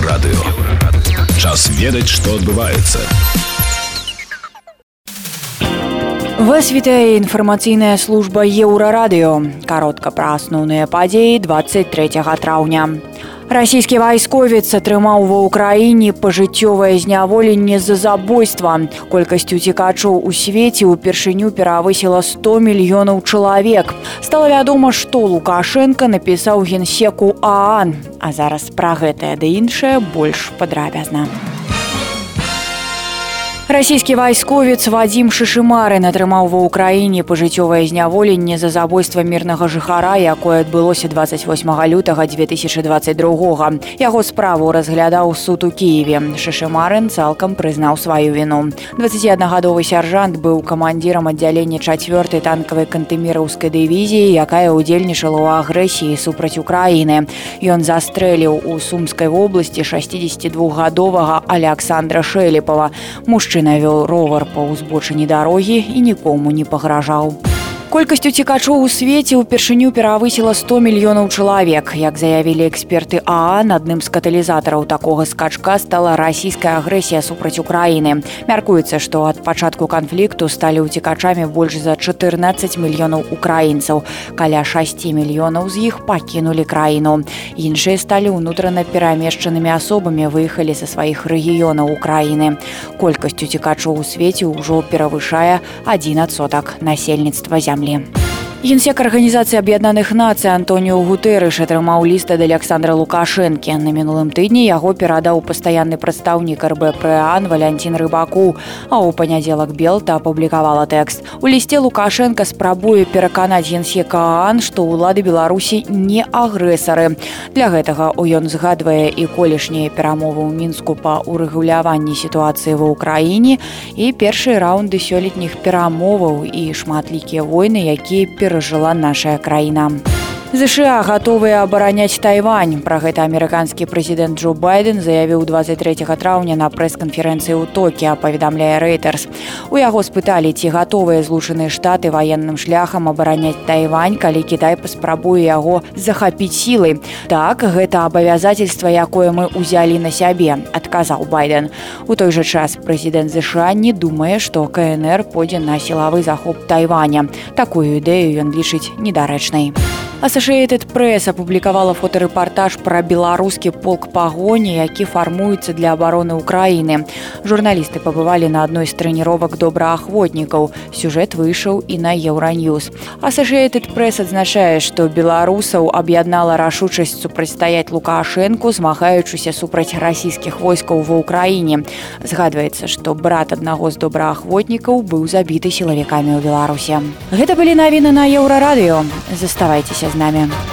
Еўрарадыё. Час ведаць, што адбываецца. Вас вітае інфармацыйная служба еўрарадыё. Каротка пра асноўныя падзеі 23 траўня. Расійскі вайсковец атрымаў ва ўкраіне пажыццёвае зняволенне за забойства. Колькасць уцікачоў у свеце ўпершыню перавысіла 100 мільёнаў чалавек. Стала вядома, што Лукашенко напісаў генсеку Аан. А зараз пра гэтае ды іншае больш падрабязна. Расійскі вайсковец Вадзім Шышымарын атрымаў ва ўкраіне пажыццёвае зняволенне за забойства мірнага жыхара, якое адбылося 28 лютага 2022. Яго справу разглядаў суд у Киеве. Шышымарын цалкам прызнаў сваю віну. 21гадовы сяржант быў камандзірам аддзялення чацвёртай танкавай кантэміраўскай дывізіі, якая ўдзельнічала ў агрэсіі супраць Украіны. Ён застрэліў у сумскай вобласці 62гадовага Александра Шэлепава. Мужчына мужчына вёў ровар па ўзбочыне дарогі і нікому не пагражаў. Колькасць уцікачоў у свеце ўпершыню перавысіла 100 мільёнаў чалавек. Як заявілі эксперты ААН, адным з каталізатараў такога скачка стала расійская агрэсія супраць Украіны. Мяркуецца, што ад пачатку канфлікту сталі ўцікачамі больш за 14 мільёнаў украінцаў. Каля 6 мільёнаў з іх пакінулі краіну. Іншыя сталі ўнутрана перамешчанымі асобамі выехалі са сваіх рэгіёнаў Украіны. Колькасць уцікачоў у свеце ўжо перавышае 1 сотак насельніцтва зямлі зямлі. Генсек арганізацыі аб'яднаных нацый Антоніо Гутэрыш атрымаў ліст ад Александра Лукашэнкі. На мінулым тыдні яго перадаў пастаянны прадстаўнік РБПАн Валянцін Рыбаку, а ў панядзелак Белта апублікавала тэкст. У лісце Лукашенко спрабуе пераканаць генсека Аан, што ўлады Беларусі не агрэсары. Для гэтага ў ён згадвае і колішнія перамовы ў мінску па ўрэгуляванні сітуацыі ва ўкраіне і першыя раўнды сёлетніх перамоваў і шматлікія войны, якія перад перажыла нашая краіна. ЗША гатовыя абараняць Тайвань. Пра гэта амерыканскі прэзідэнт Джо Байден заявіў 23 траўня на прэс-канферэнцыі ў токі, паведамляе рэйтерс. У яго спыталі, ці гатовыя злучаныя штаты ваенным шляхам абараняць Тайвань, калі Кітай паспрабуе яго захапіць сілай. Так, гэта абавязательства, якое мы ўзялі на сябе, адказаў Байден. У той жа час прэзідэнт ЗША не думае, што КНР пойдзе на сілавы захоп Тайваня. Такую ідэю ён лічыць недарэчнай. Associated Press апублікавала фотарэпартаж пра беларускі полк пагоні, які фармуецца для абароны ўкраіны. Журналісты пабывалі на адной з трэніровак добраахвотнікаў. Сюжэт выйшаў і на еўраньюз. Associated Press адзначае, што беларусаў аб'яднала рашучасць супрацьстаяць лукашэнку, змагаючыся супраць расійскіх войскаў ва ўкраіне. Згадваецца, што брат аднаго з добраахвотнікаў быў забіты сілавікамі ў Беларусе. Гэта былі навіны на еўрарадыё. Заставайцеся з Time.